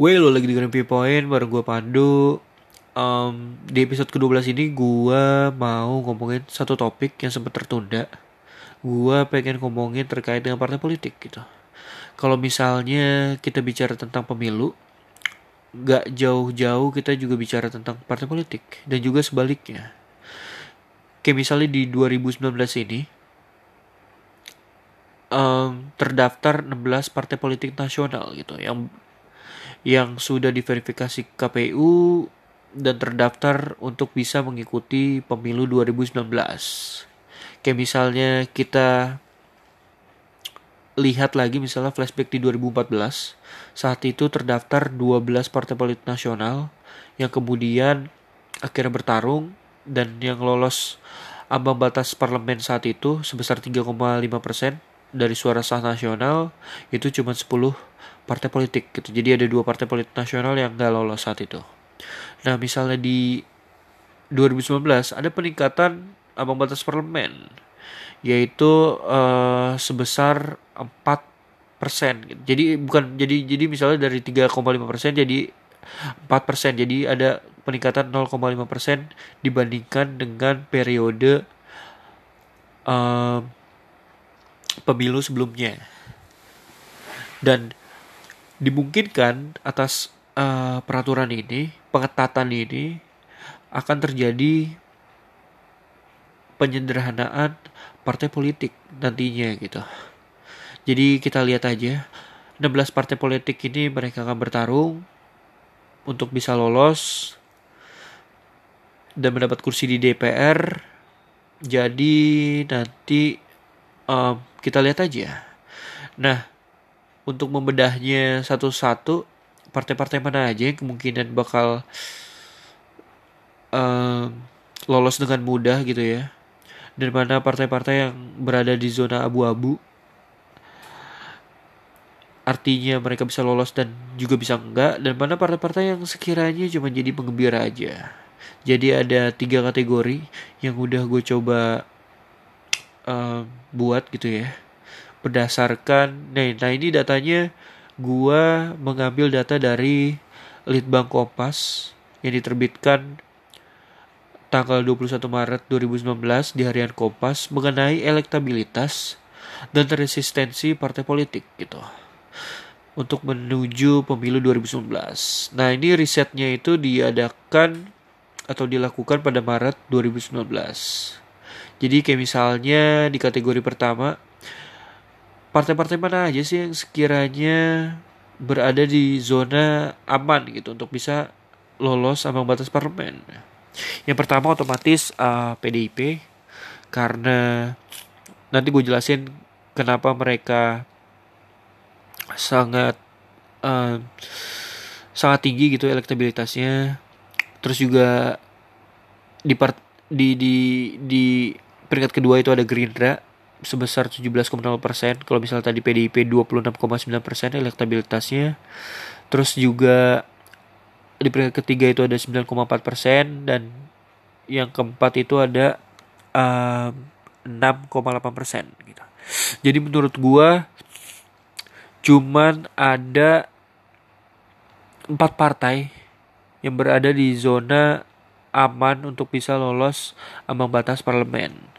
Wey lo lagi dengerin P-Point bareng gue Pandu. Um, Di episode ke-12 ini gue mau ngomongin satu topik yang sempat tertunda. Gue pengen ngomongin terkait dengan partai politik gitu. Kalau misalnya kita bicara tentang pemilu Gak jauh-jauh kita juga bicara tentang partai politik Dan juga sebaliknya. Kayak misalnya di 2019 ini um, terdaftar 16 partai politik nasional gitu yang yang sudah diverifikasi KPU dan terdaftar untuk bisa mengikuti pemilu 2019. Kayak misalnya kita lihat lagi misalnya flashback di 2014, saat itu terdaftar 12 partai politik nasional yang kemudian akhirnya bertarung dan yang lolos ambang batas parlemen saat itu sebesar 3,5 persen dari suara sah nasional itu cuma 10 partai politik gitu. Jadi ada dua partai politik nasional yang gak lolos saat itu. Nah misalnya di 2019 ada peningkatan ambang batas parlemen yaitu uh, sebesar 4 persen. Gitu. Jadi bukan jadi jadi misalnya dari 3,5 persen jadi 4 persen. Jadi ada peningkatan 0,5 persen dibandingkan dengan periode uh, pemilu sebelumnya. Dan dimungkinkan atas uh, peraturan ini, pengetatan ini akan terjadi penyederhanaan partai politik nantinya gitu. Jadi kita lihat aja 16 partai politik ini mereka akan bertarung untuk bisa lolos dan mendapat kursi di DPR. Jadi nanti um, kita lihat aja. Nah, untuk membedahnya satu-satu partai-partai mana aja yang kemungkinan bakal uh, lolos dengan mudah gitu ya? Dan mana partai-partai yang berada di zona abu-abu? Artinya mereka bisa lolos dan juga bisa enggak? Dan mana partai-partai yang sekiranya cuma jadi penggembira aja? Jadi ada tiga kategori yang udah gue coba uh, buat gitu ya berdasarkan nah, nah ini datanya gua mengambil data dari Litbang Kompas yang diterbitkan tanggal 21 Maret 2019 di harian Kompas mengenai elektabilitas dan resistensi partai politik gitu untuk menuju pemilu 2019. Nah, ini risetnya itu diadakan atau dilakukan pada Maret 2019. Jadi kayak misalnya di kategori pertama partai-partai mana aja sih yang sekiranya berada di zona aman gitu untuk bisa lolos ambang batas parlemen. Yang pertama otomatis uh, PDIP karena nanti gue jelasin kenapa mereka sangat uh, sangat tinggi gitu elektabilitasnya. Terus juga di part di di di peringkat kedua itu ada Gerindra sebesar 17,0 persen. Kalau misalnya tadi PDIP 26,9 persen elektabilitasnya. Terus juga di peringkat ketiga itu ada 9,4 persen dan yang keempat itu ada um, 6,8 persen gitu. Jadi menurut gua cuman ada empat partai yang berada di zona aman untuk bisa lolos ambang batas parlemen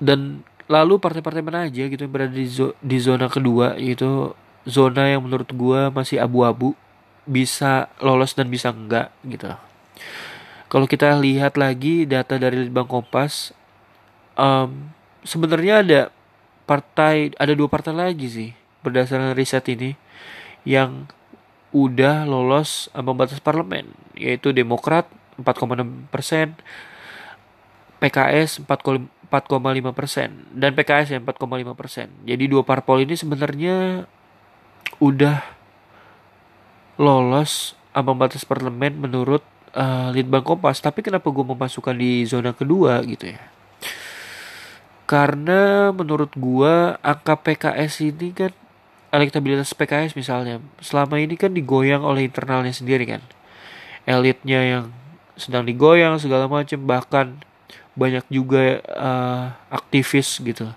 dan lalu partai-partai mana aja gitu yang berada di, zo di zona kedua yaitu zona yang menurut gua masih abu-abu bisa lolos dan bisa enggak gitu. Kalau kita lihat lagi data dari Litbang Kompas um, sebenarnya ada partai ada dua partai lagi sih berdasarkan riset ini yang udah lolos ambang batas parlemen yaitu Demokrat 4,6 persen PKS 4,5 4,5 persen dan PKS ya 4,5 persen. Jadi dua parpol ini sebenarnya udah lolos ambang batas parlemen menurut uh, Litbang Kompas. Tapi kenapa gue memasukkan di zona kedua gitu ya? Karena menurut gue angka PKS ini kan elektabilitas PKS misalnya selama ini kan digoyang oleh internalnya sendiri kan. Elitnya yang sedang digoyang segala macam bahkan banyak juga uh, aktivis gitu.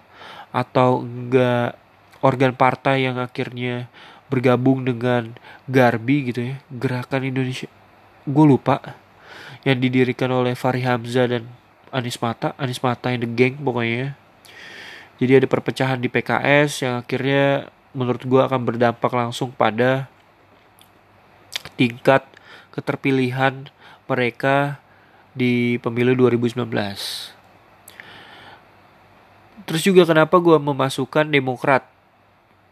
Atau enggak organ partai yang akhirnya bergabung dengan Garbi gitu ya gerakan Indonesia. Gue lupa. Yang didirikan oleh Fahri Hamzah dan Anis Mata Anis Mata yang the gang pokoknya jadi ada perpecahan di PKS yang akhirnya menurut gue akan berdampak langsung pada tingkat keterpilihan mereka di pemilu 2019 terus juga kenapa gue memasukkan Demokrat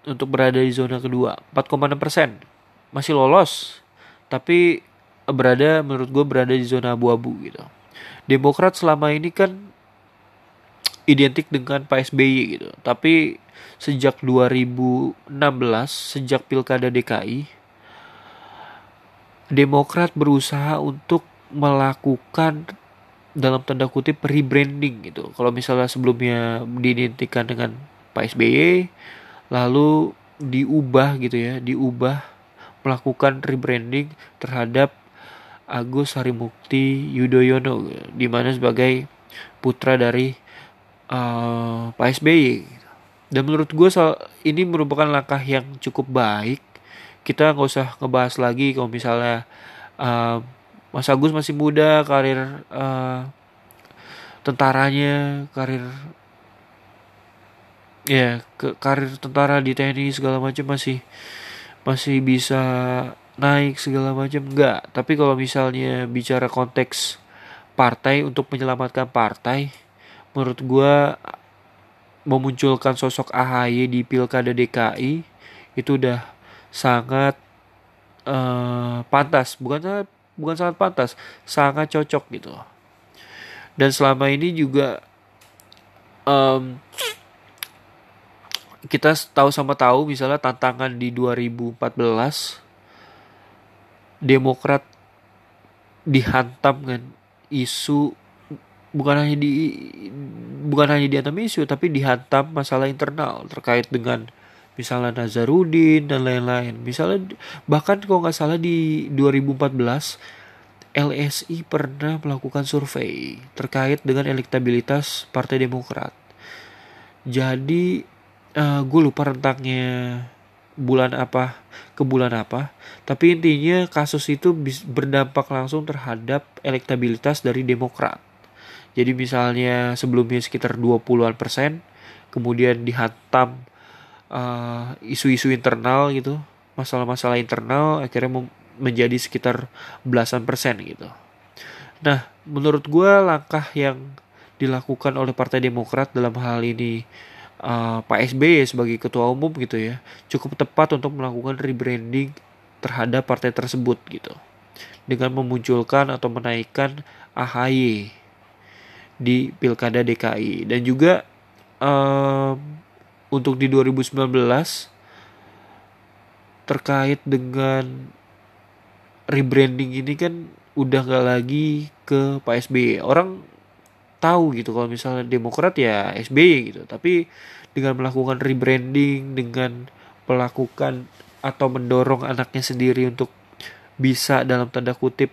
untuk berada di zona kedua? 4,6 persen. Masih lolos tapi berada menurut gue berada di zona abu-abu gitu. Demokrat selama ini kan identik dengan Pak SBY gitu. Tapi sejak 2016 sejak pilkada DKI Demokrat berusaha untuk melakukan dalam tanda kutip rebranding gitu. Kalau misalnya sebelumnya diidentikan dengan Pak SBY, lalu diubah gitu ya diubah melakukan rebranding terhadap Agus Harimukti Yudhoyono di mana sebagai putra dari uh, Pak SBY dan menurut gue ini merupakan langkah yang cukup baik kita nggak usah ngebahas lagi kalau misalnya uh, Mas Agus masih muda karir uh, tentaranya karir ya ke karir tentara di TNI segala macam masih masih bisa naik segala macam enggak tapi kalau misalnya bicara konteks partai untuk menyelamatkan partai menurut gue memunculkan sosok AHY di pilkada DKI itu udah sangat uh, pantas. Bukan bukan sangat pantas sangat cocok gitu dan selama ini juga um, kita tahu sama tahu misalnya tantangan di 2014 Demokrat dihantam kan isu bukan hanya di bukan hanya dihantam isu tapi dihantam masalah internal terkait dengan misalnya Nazarudin dan lain-lain. Misalnya bahkan kalau nggak salah di 2014 LSI pernah melakukan survei terkait dengan elektabilitas Partai Demokrat. Jadi uh, eh, gue lupa rentangnya bulan apa ke bulan apa tapi intinya kasus itu berdampak langsung terhadap elektabilitas dari Demokrat jadi misalnya sebelumnya sekitar 20-an persen kemudian dihantam uh, isu-isu internal gitu masalah-masalah internal akhirnya menjadi sekitar belasan persen gitu. Nah menurut gue langkah yang dilakukan oleh Partai Demokrat dalam hal ini uh, Pak SBY sebagai ketua umum gitu ya cukup tepat untuk melakukan rebranding terhadap partai tersebut gitu. Dengan memunculkan atau menaikkan AHY di pilkada DKI dan juga um, untuk di 2019 terkait dengan rebranding ini kan udah gak lagi ke Pak SBY orang tahu gitu kalau misalnya Demokrat ya SBY gitu. Tapi dengan melakukan rebranding dengan melakukan atau mendorong anaknya sendiri untuk bisa dalam tanda kutip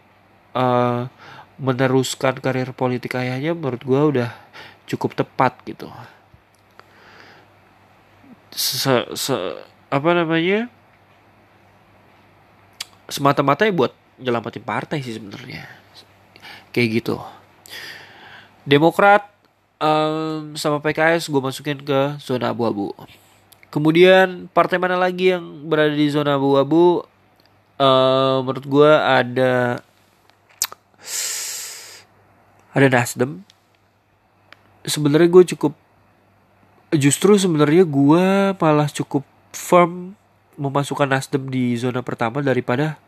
uh, meneruskan karir politik ayahnya menurut gue udah cukup tepat gitu se, se apa namanya semata-mata ya buat nyelamatin partai sih sebenarnya kayak gitu Demokrat um, sama PKS gue masukin ke zona abu-abu. Kemudian partai mana lagi yang berada di zona abu-abu? Uh, menurut gue ada ada Nasdem. Sebenarnya gue cukup justru sebenarnya gue malah cukup firm memasukkan Nasdem di zona pertama daripada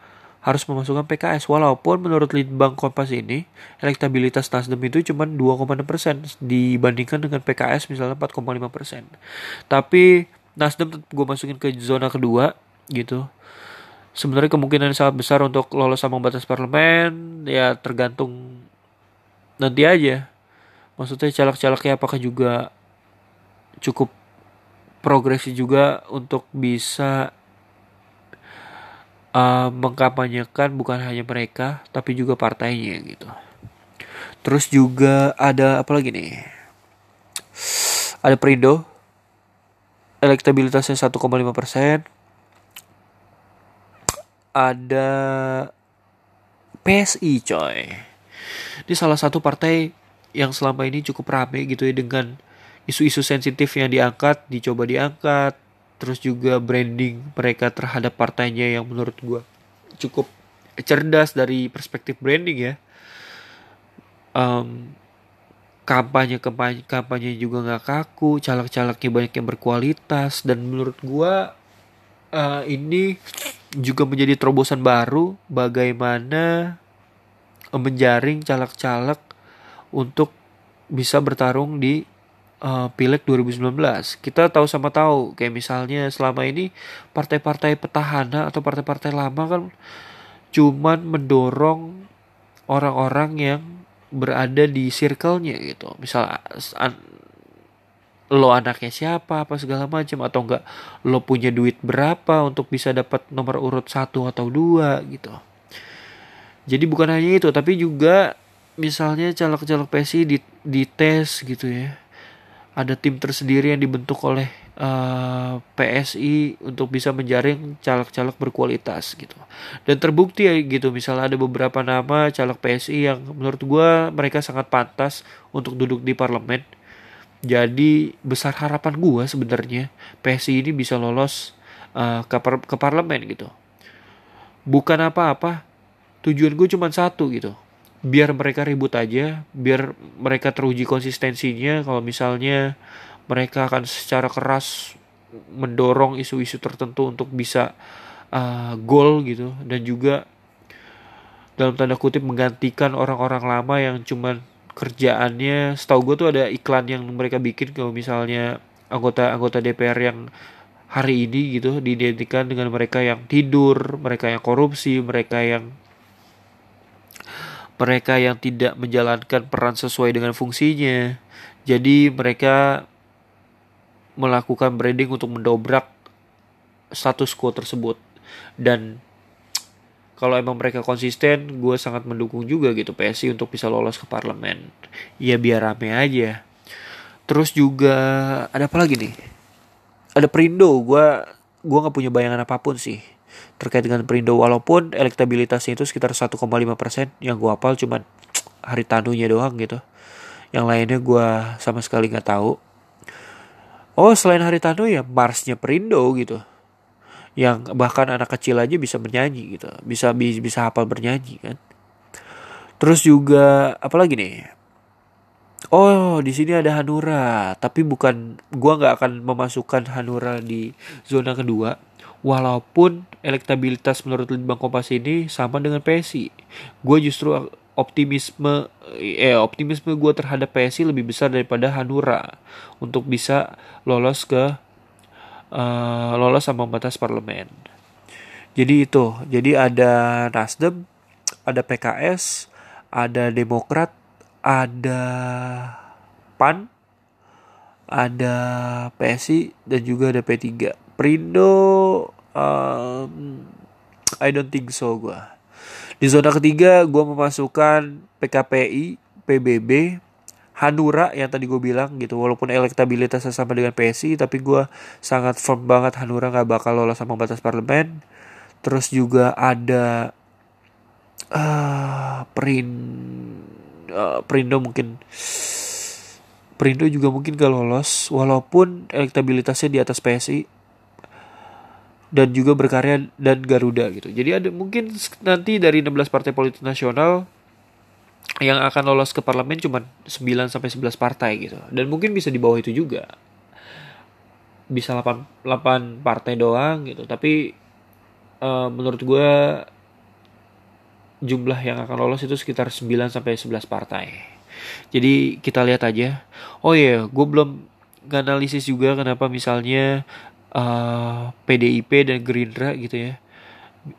harus memasukkan PKS walaupun menurut Litbang Kompas ini elektabilitas Nasdem itu cuma 2,6 persen dibandingkan dengan PKS misalnya 4,5 persen. Tapi Nasdem tetap gue masukin ke zona kedua gitu. Sebenarnya kemungkinan sangat besar untuk lolos sama batas parlemen ya tergantung nanti aja. Maksudnya caleg-calegnya apakah juga cukup progresif juga untuk bisa uh, mengkampanyekan bukan hanya mereka tapi juga partainya gitu. Terus juga ada apa lagi nih? Ada Perindo, elektabilitasnya 1,5 persen ada PSI coy ini salah satu partai yang selama ini cukup rame gitu ya dengan isu-isu sensitif yang diangkat dicoba diangkat. Terus juga branding mereka terhadap partainya yang menurut gue cukup cerdas dari perspektif branding ya. Um, kampanye kampanye kampanye juga nggak kaku caleg-calegnya banyak yang berkualitas. Dan menurut gua uh, ini juga menjadi terobosan baru bagaimana menjaring caleg-caleg untuk bisa bertarung di uh, Pileg 2019. Kita tahu sama tahu kayak misalnya selama ini partai-partai petahana atau partai-partai lama kan cuman mendorong orang-orang yang berada di circle-nya gitu. Misal an, lo anaknya siapa apa segala macam atau enggak lo punya duit berapa untuk bisa dapat nomor urut satu atau dua gitu. Jadi bukan hanya itu tapi juga misalnya caleg-caleg PSI di di tes gitu ya. Ada tim tersendiri yang dibentuk oleh uh, eh, PSI untuk bisa menjaring caleg-caleg berkualitas gitu. Dan terbukti ya gitu, misalnya ada beberapa nama caleg PSI yang menurut gue mereka sangat pantas untuk duduk di parlemen. Jadi besar harapan gue sebenarnya PSI ini bisa lolos uh, ke, par ke parlemen gitu. Bukan apa-apa, tujuan gue cuma satu gitu. Biar mereka ribut aja, biar mereka teruji konsistensinya. Kalau misalnya mereka akan secara keras mendorong isu-isu tertentu untuk bisa uh, goal gitu dan juga dalam tanda kutip menggantikan orang-orang lama yang cuman kerjaannya setahu gue tuh ada iklan yang mereka bikin kalau misalnya anggota-anggota DPR yang hari ini gitu diidentikan dengan mereka yang tidur, mereka yang korupsi, mereka yang mereka yang tidak menjalankan peran sesuai dengan fungsinya. Jadi mereka melakukan branding untuk mendobrak status quo tersebut. Dan kalau emang mereka konsisten gue sangat mendukung juga gitu PSI untuk bisa lolos ke parlemen. Ya biar rame aja. Terus juga ada apa lagi nih? Ada Perindo. Gue gue nggak punya bayangan apa pun sih terkait dengan Perindo. Walaupun elektabilitasnya itu sekitar 1,5 persen yang gue hafal cuman hari tanunya doang gitu. Yang lainnya gue sama sekali nggak tahu. Oh selain Haritano ya Marsnya Perindo gitu. Yang bahkan anak kecil aja bisa bernyanyi gitu. Bisa, bisa hafal bernyanyi kan. Terus juga apalagi nih? Oh di sini ada Hanura. Tapi bukan gua nggak akan memasukkan Hanura di zona kedua. Walaupun elektabilitas menurut Litbang Kompas ini sama dengan PSI gue justru optimisme eh optimisme gue terhadap PSI lebih besar daripada Hanura untuk bisa lolos ke uh, lolos sama batas parlemen. Jadi itu, jadi ada Nasdem, ada PKS, ada Demokrat, ada PAN, ada PSI dan juga ada P3. Prindo um, I don't think so gue di zona ketiga gue memasukkan PKPI, PBB, Hanura yang tadi gue bilang gitu. Walaupun elektabilitasnya sama dengan PSI tapi gue sangat firm banget Hanura nggak bakal lolos sama batas parlemen. Terus juga ada uh, Prin uh, Perindo mungkin. Perindo juga mungkin gak lolos walaupun elektabilitasnya di atas PSI dan juga berkarya dan Garuda gitu. Jadi ada mungkin nanti dari 16 partai politik nasional yang akan lolos ke parlemen cuma 9 sampai 11 partai gitu. Dan mungkin bisa di bawah itu juga. Bisa 8 8 partai doang gitu. Tapi uh, menurut gue jumlah yang akan lolos itu sekitar 9 sampai 11 partai. Jadi kita lihat aja. Oh iya, yeah, gue belum analisis juga kenapa misalnya uh, eh, PDIP dan Gerindra gitu ya.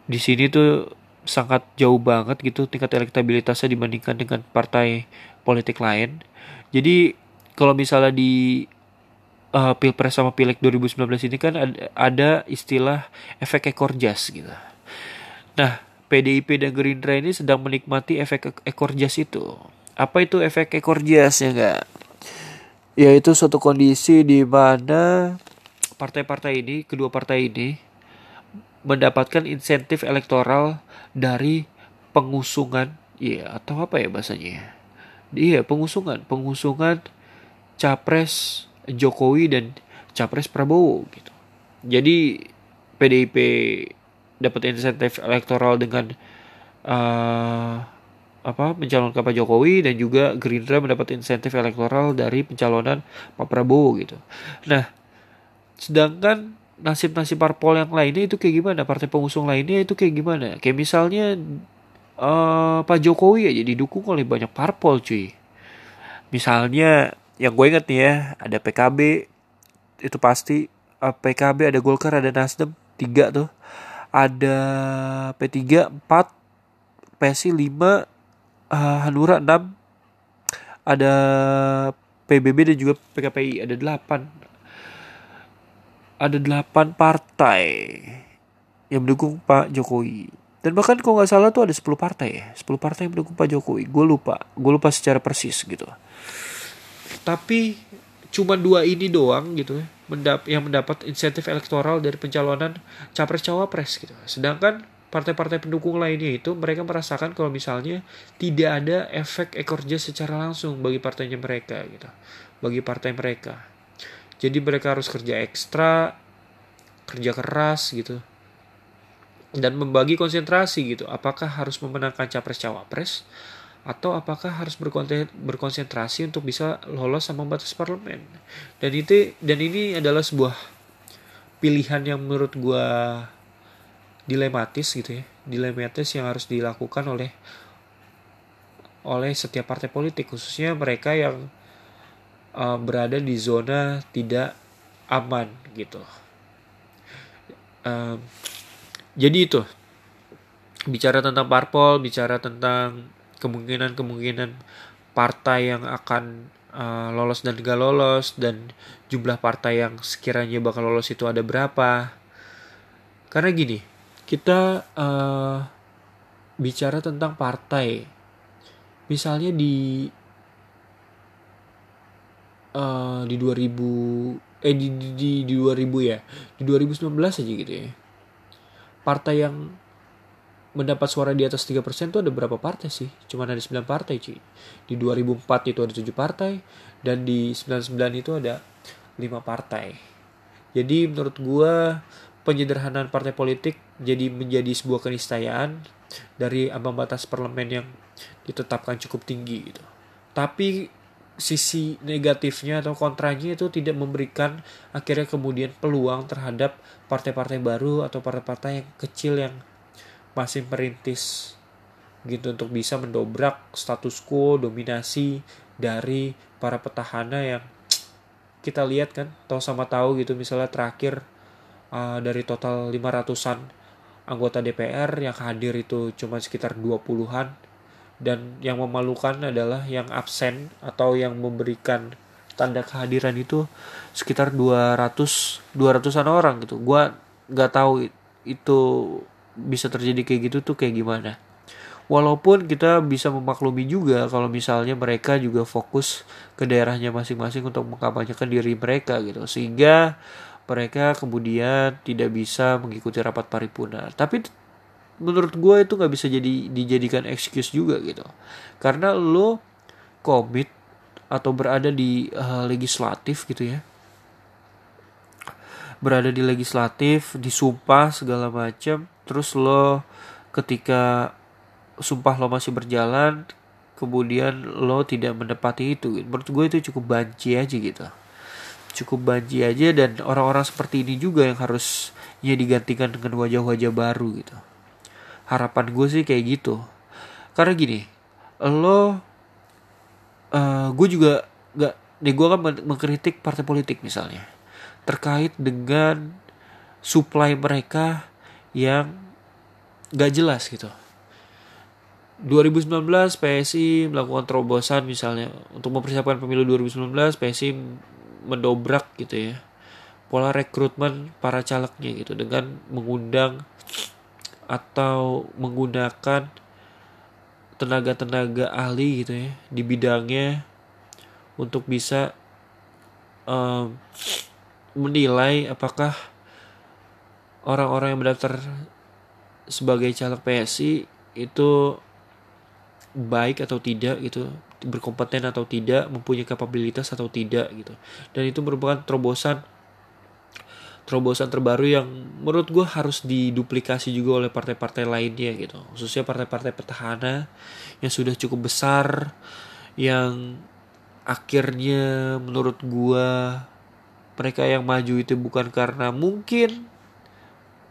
Di sini tuh sangat jauh banget gitu tingkat elektabilitasnya dibandingkan dengan partai politik lain. Jadi kalau misalnya di uh, pilpres sama pileg 2019 ini kan ada, ada istilah efek ekor jas gitu. Nah PDIP dan Gerindra ini sedang menikmati efek ekor jas itu. Apa itu efek ekor jas ya enggak yaitu suatu kondisi di mana partai-partai ini kedua partai ini mendapatkan insentif elektoral dari pengusungan iya atau apa ya bahasanya iya pengusungan. Pengusungan capres Jokowi dan capres Prabowo gitu. Jadi PDIP dapat insentif elektoral dengan uh, apa mencalonkan Pak Jokowi dan juga Gerindra mendapat insentif elektoral dari pencalonan Pak Prabowo gitu. Nah, sedangkan nasib-nasib parpol yang lainnya itu kayak gimana? Partai pengusung lainnya itu kayak gimana? Kayak misalnya uh, Pak Jokowi aja didukung oleh banyak parpol cuy. Misalnya yang gue inget nih ya ada PKB itu pasti uh, eh, PKB ada Golkar ada Nasdem tiga tuh ada P3 4 PSI 5 uh, Hanura 6 ada PBB dan juga PKPI ada 8 ada 8 partai yang mendukung Pak Jokowi. Dan bahkan kalau nggak salah tuh ada 10 partai ya. 10 partai yang mendukung Pak Jokowi. Gue lupa. Gue lupa secara persis gitu. Tapi cuma dua ini doang gitu ya mendap yang mendapat insentif elektoral dari pencalonan capres cawapres gitu. Sedangkan partai-partai pendukung lainnya itu mereka merasakan kalau misalnya tidak ada efek ekor jas secara langsung bagi partainya mereka gitu. Bagi partai mereka jadi mereka harus kerja ekstra kerja keras gitu. Dan membagi konsentrasi gitu. Apakah harus memenangkan capres cawapres atau apakah harus berkonsentrasi untuk bisa lolos sama batas parlemen? Dan itu dan ini adalah sebuah pilihan yang menurut gue dilematis gitu ya. Dilematis yang harus dilakukan oleh oleh setiap partai politik khususnya mereka yang uh, berada di zona tidak aman gitu uh, jadi itu bicara tentang parpol bicara tentang kemungkinan-kemungkinan partai yang akan uh, lolos dan gak lolos dan jumlah partai yang sekiranya bakal lolos itu ada berapa. Karena gini, kita uh, bicara tentang partai. Misalnya di uh, di 2000 eh di, di di di 2000 ya. Di 2019 aja gitu ya. Partai yang mendapat suara di atas 3% itu ada berapa partai sih? Cuma ada 9 partai cuy. Di 2004 itu ada 7 partai dan di 99 itu ada 5 partai. Jadi menurut gua penyederhanaan partai politik jadi menjadi sebuah keniscayaan dari ambang batas parlemen yang ditetapkan cukup tinggi gitu. Tapi sisi negatifnya atau kontranya itu tidak memberikan akhirnya kemudian peluang terhadap partai-partai baru atau partai-partai yang kecil yang masih merintis gitu untuk bisa mendobrak status quo dominasi dari para petahana yang kita lihat kan tahu sama tahu gitu. Misalnya terakhir uh, dari total 500-an anggota DPR yang hadir itu cuma sekitar 20-an dan yang memalukan adalah yang absen atau yang memberikan tanda kehadiran itu sekitar 200 200-an orang gitu. Gua nggak tahu itu bisa terjadi kayak gitu tuh kayak gimana. Walaupun kita bisa memaklumi juga kalau misalnya mereka juga fokus ke daerahnya masing-masing untuk mengkampanyekan diri mereka gitu. Sehingga mereka kemudian tidak bisa mengikuti rapat paripurna. Tapi menurut gue itu nggak bisa jadi dijadikan excuse juga gitu. Karena lo komit atau berada di uh, legislatif gitu ya. Berada di legislatif disumpah segala macam terus lo ketika sumpah lo masih berjalan kemudian lo tidak menepati itu. Menurut gue itu cukup banci aja gitu. Cukup banci aja dan orang-orang seperti ini juga yang harusnya digantikan dengan wajah-wajah baru gitu harapan gue sih kayak gitu karena gini lo uh, gue juga gak nih gue kan mengkritik partai politik misalnya terkait dengan supply mereka yang gak jelas gitu. 2019 PSI melakukan terobosan misalnya untuk mempersiapkan pemilu 2019 PSI mendobrak gitu ya pola rekrutmen para calegnya gitu dengan mengundang atau menggunakan tenaga-tenaga ahli gitu ya di bidangnya untuk bisa um, menilai apakah orang-orang yang mendaftar sebagai caleg PSI itu baik atau tidak gitu berkompeten atau tidak mempunyai kapabilitas atau tidak gitu. Dan itu merupakan terobosan terobosan terbaru yang menurut gue harus diduplikasi juga oleh partai-partai lainnya gitu khususnya partai-partai petahana yang sudah cukup besar yang akhirnya menurut gue mereka yang maju itu bukan karena mungkin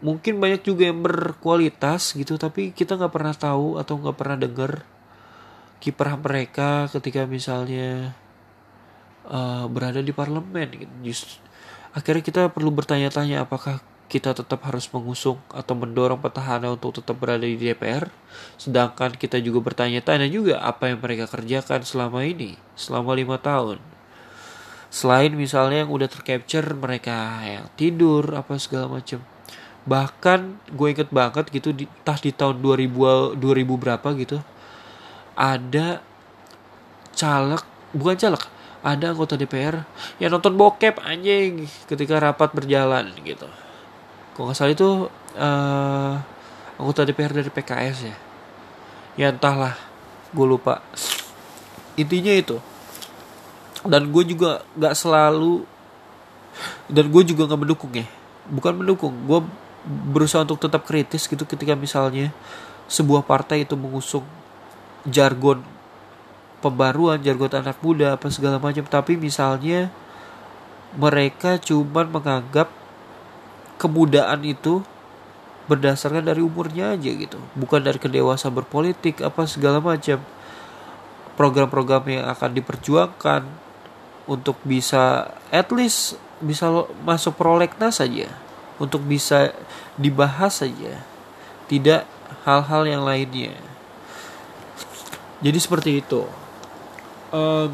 mungkin banyak juga yang berkualitas gitu tapi kita nggak pernah tahu atau nggak pernah dengar kiprah mereka ketika misalnya uh, berada di parlemen gitu. Just, akhirnya kita perlu bertanya-tanya apakah kita tetap harus mengusung atau mendorong petahana untuk tetap berada di DPR sedangkan kita juga bertanya-tanya juga apa yang mereka kerjakan selama ini selama lima tahun. Selain misalnya yang udah tercapture mereka yang tidur apa segala macam bahkan gue inget banget gitu di tas di tahun 2000 2000 berapa gitu ada caleg bukan caleg ada anggota DPR yang nonton bokep anjing ketika rapat berjalan gitu. Kok nggak salah itu uh, anggota DPR dari PKS ya. Ya entahlah gue lupa. Intinya itu. Dan gue juga nggak selalu dan gue juga nggak mendukung ya. Bukan mendukung gue berusaha untuk tetap kritis gitu ketika misalnya sebuah partai itu mengusung jargon pembaruan, jargon anak muda apa segala macam, tapi misalnya mereka cuman menganggap kemudaan itu berdasarkan dari umurnya aja gitu, bukan dari kedewasaan berpolitik apa segala macam. Program-program yang akan diperjuangkan untuk bisa at least bisa masuk prolegnas saja untuk bisa dibahas saja tidak hal-hal yang lainnya. Jadi seperti itu um,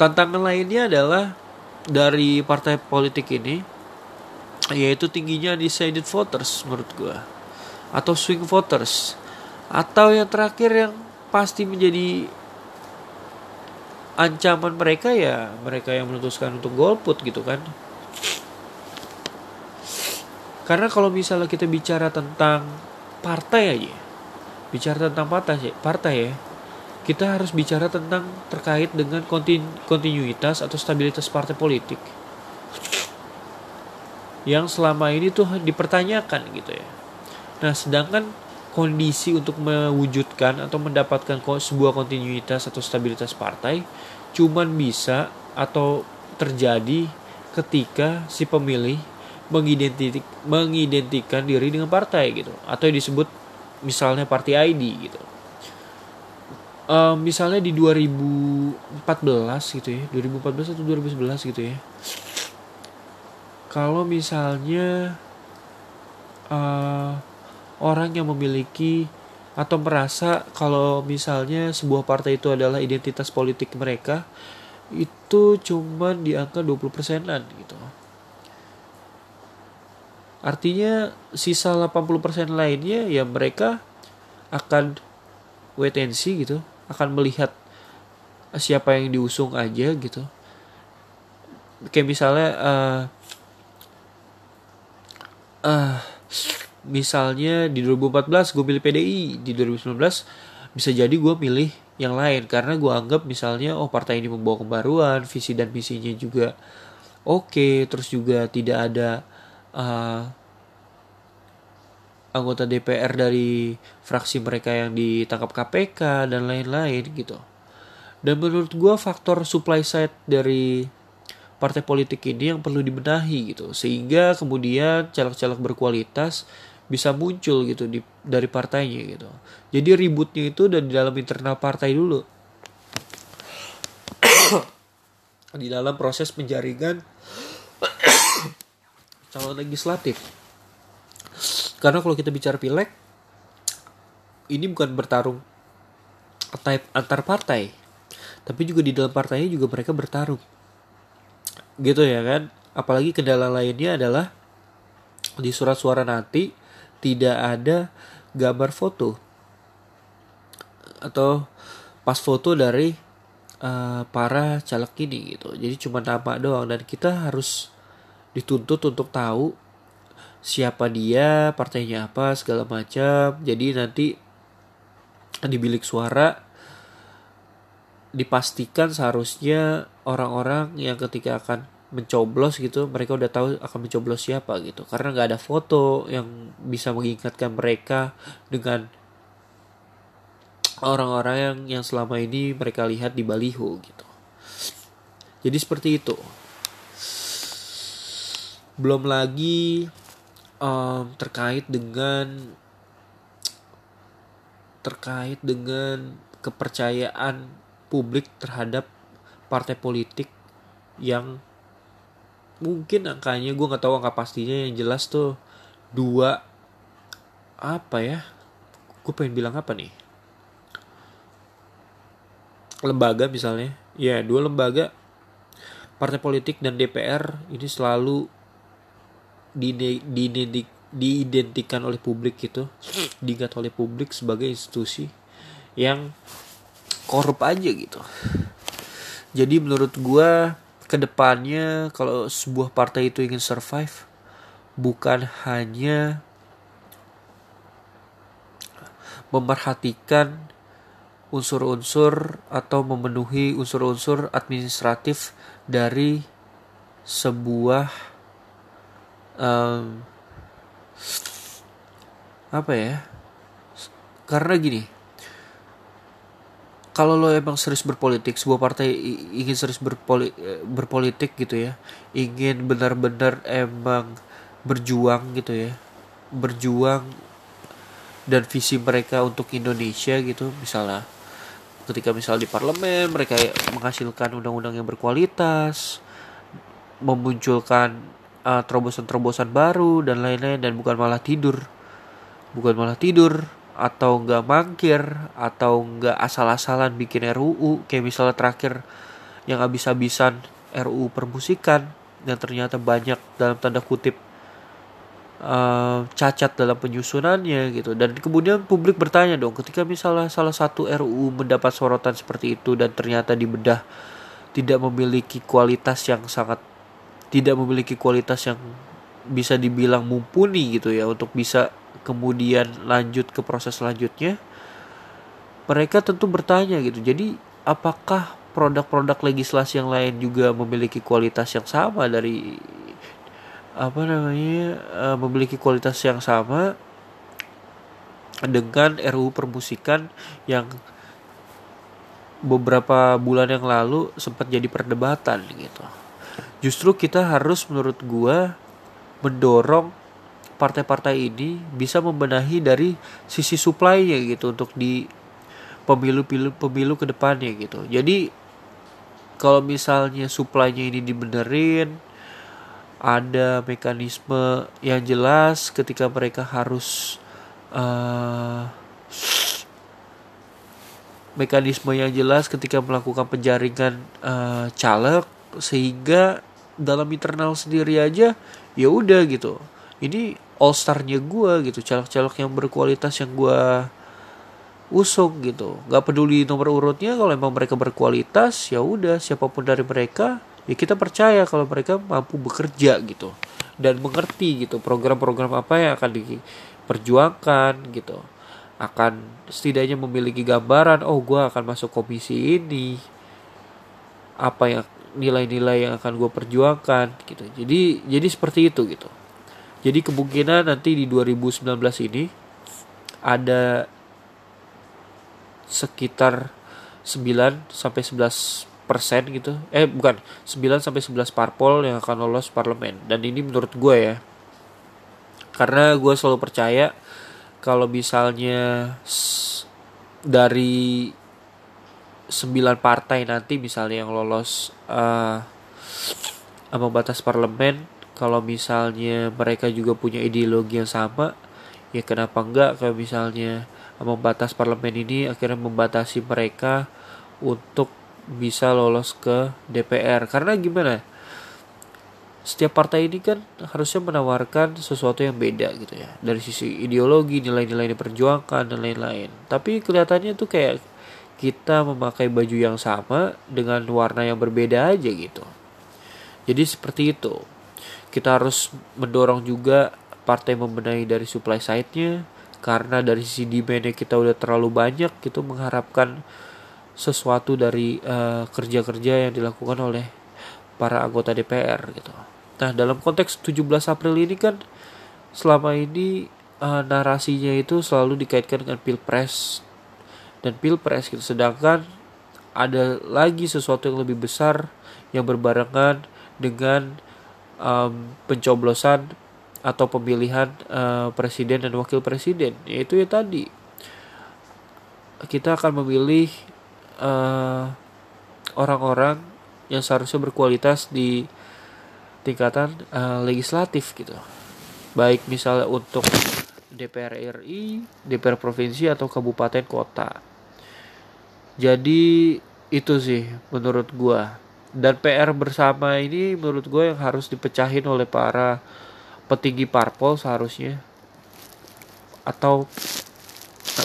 tantangan lainnya adalah dari partai politik ini yaitu tingginya undecided voters menurut gue atau swing voters. Atau yang terakhir yang pasti menjadi ancaman mereka ya mereka yang memutuskan untuk golput gitu kan. Karena kalau misalnya kita bicara tentang partai aja, bicara tentang partai partai ya, kita harus bicara tentang terkait dengan kontinu, kontinuitas atau stabilitas partai politik. Yang selama ini tuh dipertanyakan gitu ya. Nah, sedangkan kondisi untuk mewujudkan atau mendapatkan sebuah kontinuitas atau stabilitas partai cuman bisa atau terjadi ketika si pemilih mengidentik mengidentikan diri dengan partai gitu. Atau disebut misalnya party ID gitu uh, misalnya di 2014 gitu ya 2014 atau 2011 gitu ya. Kalau misalnya uh, orang yang memiliki atau merasa kalau misalnya sebuah partai itu adalah identitas politik mereka itu cuma di angka 20 persenan gitu. Artinya sisa 80% lainnya ya mereka akan wait and see gitu, akan melihat siapa yang diusung aja gitu. Kayak misalnya uh, uh, misalnya di 2014 gue pilih PDI, di 2019 bisa jadi gue pilih yang lain karena gue anggap misalnya oh partai ini membawa pembaruan, visi dan misinya juga oke, okay, terus juga tidak ada uh, anggota DPR dari fraksi mereka yang ditangkap KPK dan lain-lain gitu. Dan menurut gue faktor supply side dari partai politik ini yang perlu dibenahi gitu sehingga kemudian caleg-caleg berkualitas bisa muncul gitu di dari partainya gitu. Jadi ributnya itu dan di dalam internal partai dulu. di dalam proses penjaringan calon legislatif. Karena kalau kita bicara pileg, ini bukan bertarung type antar partai, tapi juga di dalam partainya juga mereka bertarung. Gitu ya kan? Apalagi kendala lainnya adalah di surat suara nanti tidak ada gambar foto atau pas foto dari uh, para caleg ini gitu. Jadi cuma nama doang dan kita harus dituntut untuk tahu siapa dia partainya apa segala macam. Jadi nanti di bilik suara dipastikan seharusnya orang-orang yang ketika akan mencoblos gitu mereka udah tahu akan mencoblos siapa gitu. Karena nggak ada foto yang bisa mengingatkan mereka dengan orang-orang yang yang selama ini mereka lihat di baliho gitu. Jadi seperti itu. Belum lagi um, terkait dengan terkait dengan kepercayaan publik terhadap partai politik yang mungkin angkanya gue nggak tahu angka pastinya yang jelas tuh dua apa ya gue pengen bilang apa nih? Lembaga misalnya. Ya dua lembaga partai politik dan DPR ini selalu diidentikan oleh publik gitu diingat oleh publik sebagai institusi yang korup aja gitu. Jadi menurut gue ke depannya kalau sebuah partai itu ingin survive bukan hanya memerhatikan unsur-unsur atau memenuhi unsur-unsur administratif dari sebuah um, apa ya? Karena gini kalau lo emang serius berpolitik sebuah partai ingin serius berpoli, berpolitik gitu ya ingin benar-benar emang berjuang gitu ya berjuang dan visi mereka untuk Indonesia gitu misalnya ketika misal di parlemen mereka menghasilkan undang-undang yang berkualitas memunculkan uh, terobosan-terobosan baru dan lain-lain dan bukan malah tidur. Bukan malah tidur atau nggak mangkir atau nggak asal-asalan bikin RUU kayak misalnya terakhir yang habis-habisan RUU permusikan yang ternyata banyak dalam tanda kutip uh, cacat dalam penyusunannya gitu. Dan kemudian publik bertanya dong ketika misalnya salah satu RUU mendapat sorotan seperti itu dan ternyata dibedah tidak memiliki kualitas yang sangat tidak memiliki kualitas yang bisa dibilang mumpuni gitu ya untuk bisa kemudian lanjut ke proses selanjutnya mereka tentu bertanya gitu jadi apakah produk-produk legislasi yang lain juga memiliki kualitas yang sama dari apa namanya uh, memiliki kualitas yang sama dengan RUU permusikan yang beberapa bulan yang lalu sempat jadi perdebatan gitu. Justru kita harus menurut gua mendorong partai-partai ini bisa membenahi dari sisi supply-nya gitu untuk di pemilu-pemilu pemilu ke depannya gitu. Jadi kalau misalnya supply-nya ini dibenerin ada mekanisme yang jelas ketika mereka harus uh, mekanisme yang jelas ketika melakukan penjaringan uh, caleg sehingga dalam internal sendiri aja ya udah gitu. Ini all starnya gue gitu caleg-caleg yang berkualitas yang gue usung gitu. Nggak peduli nomor urutnya kalau emang mereka berkualitas ya udah siapa pun dari mereka ya kita percaya kalau mereka mampu bekerja gitu. Dan mengerti gitu program-program apa yang akan diperjuangkan gitu. Akan setidaknya memiliki gambaran oh gue akan masuk komisi ini. Apa yang nilai-nilai yang akan gue perjuangkan gitu jadi jadi seperti itu gitu jadi kemungkinan nanti di 2019 ini ada sekitar 9 sampai 11 persen gitu. Eh bukan, 9 sampai 11 parpol yang akan lolos parlemen. Dan ini menurut gue ya. Karena gue selalu percaya kalau misalnya dari 9 partai nanti misalnya yang lolos uh, ambang batas parlemen kalau misalnya mereka juga punya ideologi yang sama ya kenapa enggak kalau misalnya membatas parlemen ini akhirnya membatasi mereka untuk bisa lolos ke DPR karena gimana? Setiap partai ini kan harusnya menawarkan sesuatu yang beda gitu ya. Dari sisi ideologi nilai-nilai diperjuangkan dan lain-lain. Tapi kelihatannya tuh kayak kita memakai baju yang sama dengan warna yang berbeda aja gitu jadi seperti itu kita harus mendorong juga partai membenahi dari supply side-nya karena dari sisi demand kita udah terlalu banyak gitu mengharapkan sesuatu dari kerja kerja-kerja yang dilakukan oleh para anggota DPR gitu. Nah, dalam konteks 17 April ini kan selama ini uh, narasinya itu selalu dikaitkan dengan Pilpres dan Pilpres gitu. Sedangkan ada lagi sesuatu yang lebih besar yang berbarengan dengan um, pencoblosan atau pemilihan uh, presiden dan wakil presiden yaitu ya tadi kita akan memilih eh, orang-orang yang seharusnya berkualitas di tingkatan uh, legislatif gitu baik misalnya untuk DPR RI, DPR provinsi atau kabupaten kota. Jadi itu sih menurut gua. Dan PR bersama ini menurut gue yang harus dipecahin oleh para petinggi parpol seharusnya atau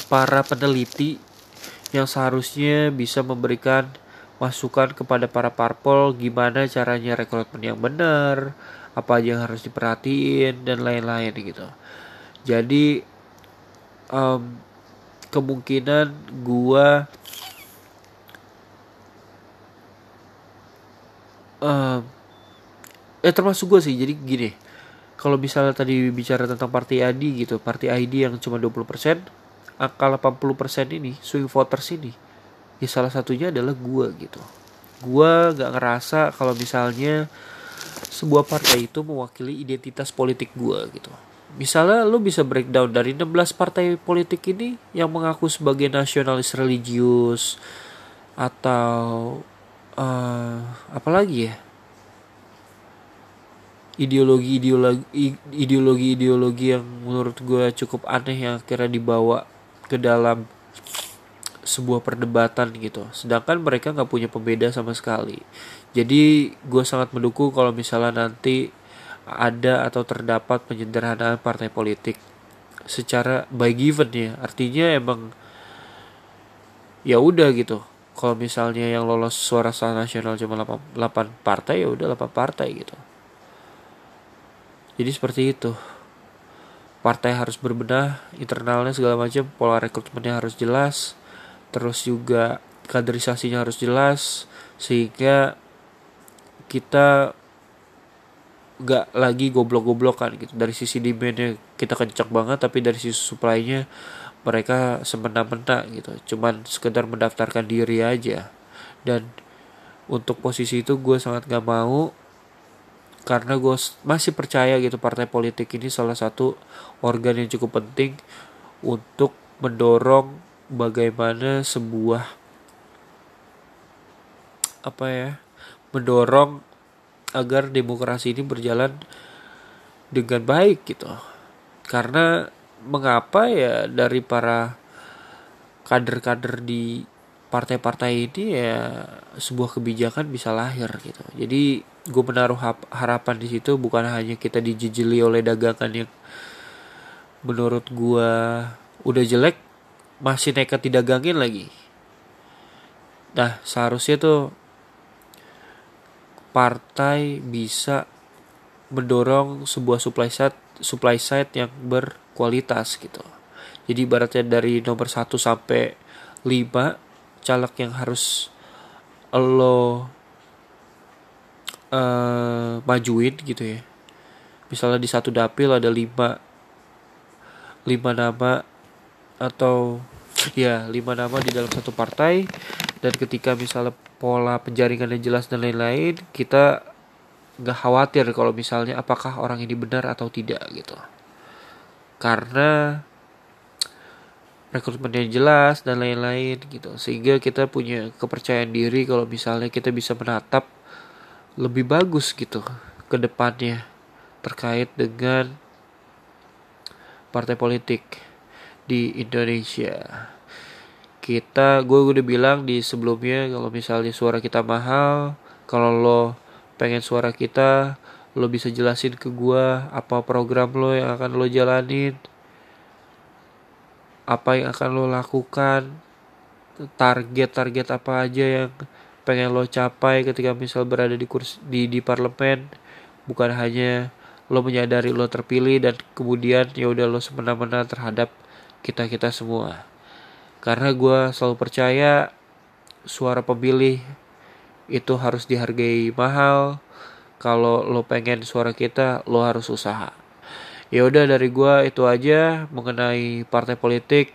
para peneliti yang seharusnya bisa memberikan masukan kepada para parpol gimana caranya rekrutmen yang benar, apa aja yang harus diperhatiin dan lain-lain gitu. Jadi um, kemungkinan gua um, eh termasuk gue sih jadi gini kalau misalnya tadi bicara tentang partai ID gitu, partai ID yang cuma 20%, angka 80% ini, swing voters ini, ya salah satunya adalah gua gitu. Gua gak ngerasa kalau misalnya sebuah partai itu mewakili identitas politik gua gitu. Misalnya lo bisa breakdown dari 16 partai politik ini yang mengaku sebagai nasionalis religius atau uh, apa lagi ya? ideologi-ideologi ideologi-ideologi yang menurut gue cukup aneh yang akhirnya dibawa ke dalam sebuah perdebatan gitu. Sedangkan mereka nggak punya pembeda sama sekali. Jadi gue sangat mendukung kalau misalnya nanti ada atau terdapat penyederhanaan partai politik secara by given ya. Artinya emang ya udah gitu kalau misalnya yang lolos suara sah nasional cuma 8, 8 partai ya udah 8 partai gitu. Jadi seperti itu. Partai harus berbenah internalnya segala macam pola rekrutmennya harus jelas terus juga kaderisasinya harus jelas sehingga kita gak lagi goblok-goblokan gitu. Dari sisi demandnya kita kencang banget tapi dari sisi supply-nya mereka semena-mena gitu. Cuman sekedar mendaftarkan diri aja. Dan untuk posisi itu gue sangat gak mau karena gue masih percaya gitu partai politik ini salah satu organ yang cukup penting untuk mendorong bagaimana sebuah apa ya mendorong agar demokrasi ini berjalan dengan baik gitu. Karena mengapa ya dari para kader-kader di partai-partai ini ya sebuah kebijakan bisa lahir gitu. Jadi gue menaruh harapan di situ bukan hanya kita dijejeli oleh dagangan yang menurut gue udah jelek masih nekat didagangin lagi. Nah seharusnya tuh partai bisa mendorong sebuah supply side supply side yang berkualitas gitu. Jadi ibaratnya dari nomor 1 sampai 5 caleg yang harus lo uh, majuin gitu ya. Misalnya di satu dapil ada lima lima nama atau ya lima nama di dalam satu partai. Dan ketika misalnya pola penjaringan yang jelas dan lain-lain kita nggak khawatir kalau misalnya apakah orang ini benar atau tidak gitu karena rekrutmennya jelas dan lain-lain gitu sehingga kita punya kepercayaan diri kalau misalnya kita bisa menatap lebih bagus gitu ke depannya terkait dengan partai politik di Indonesia. Kita, gue udah bilang di sebelumnya kalau misalnya suara kita mahal, kalau lo pengen suara kita, lo bisa jelasin ke gue apa program lo yang akan lo jalanin, apa yang akan lo lakukan, target-target apa aja yang pengen lo capai ketika misal berada di kursi di di parlemen. Bukan hanya lo menyadari lo terpilih dan kemudian ya udah lo semena-mena terhadap kita kita semua. Karena gue selalu percaya suara pemilih itu harus dihargai mahal. Kalau lo pengen suara kita lo harus usaha. Ya udah dari gue itu aja mengenai partai politik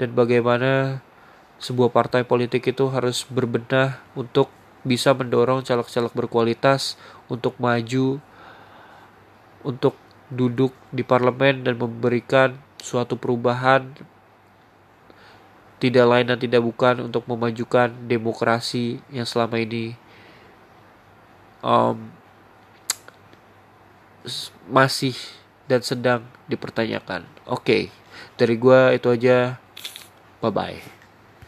dan bagaimana sebuah partai politik itu harus berbenah untuk bisa mendorong caleg-caleg berkualitas untuk maju untuk duduk di parlemen dan memberikan suatu perubahan tidak lain dan tidak bukan untuk memajukan demokrasi yang selama ini um, masih dan sedang dipertanyakan. Oke, okay. dari gue itu aja. Bye bye.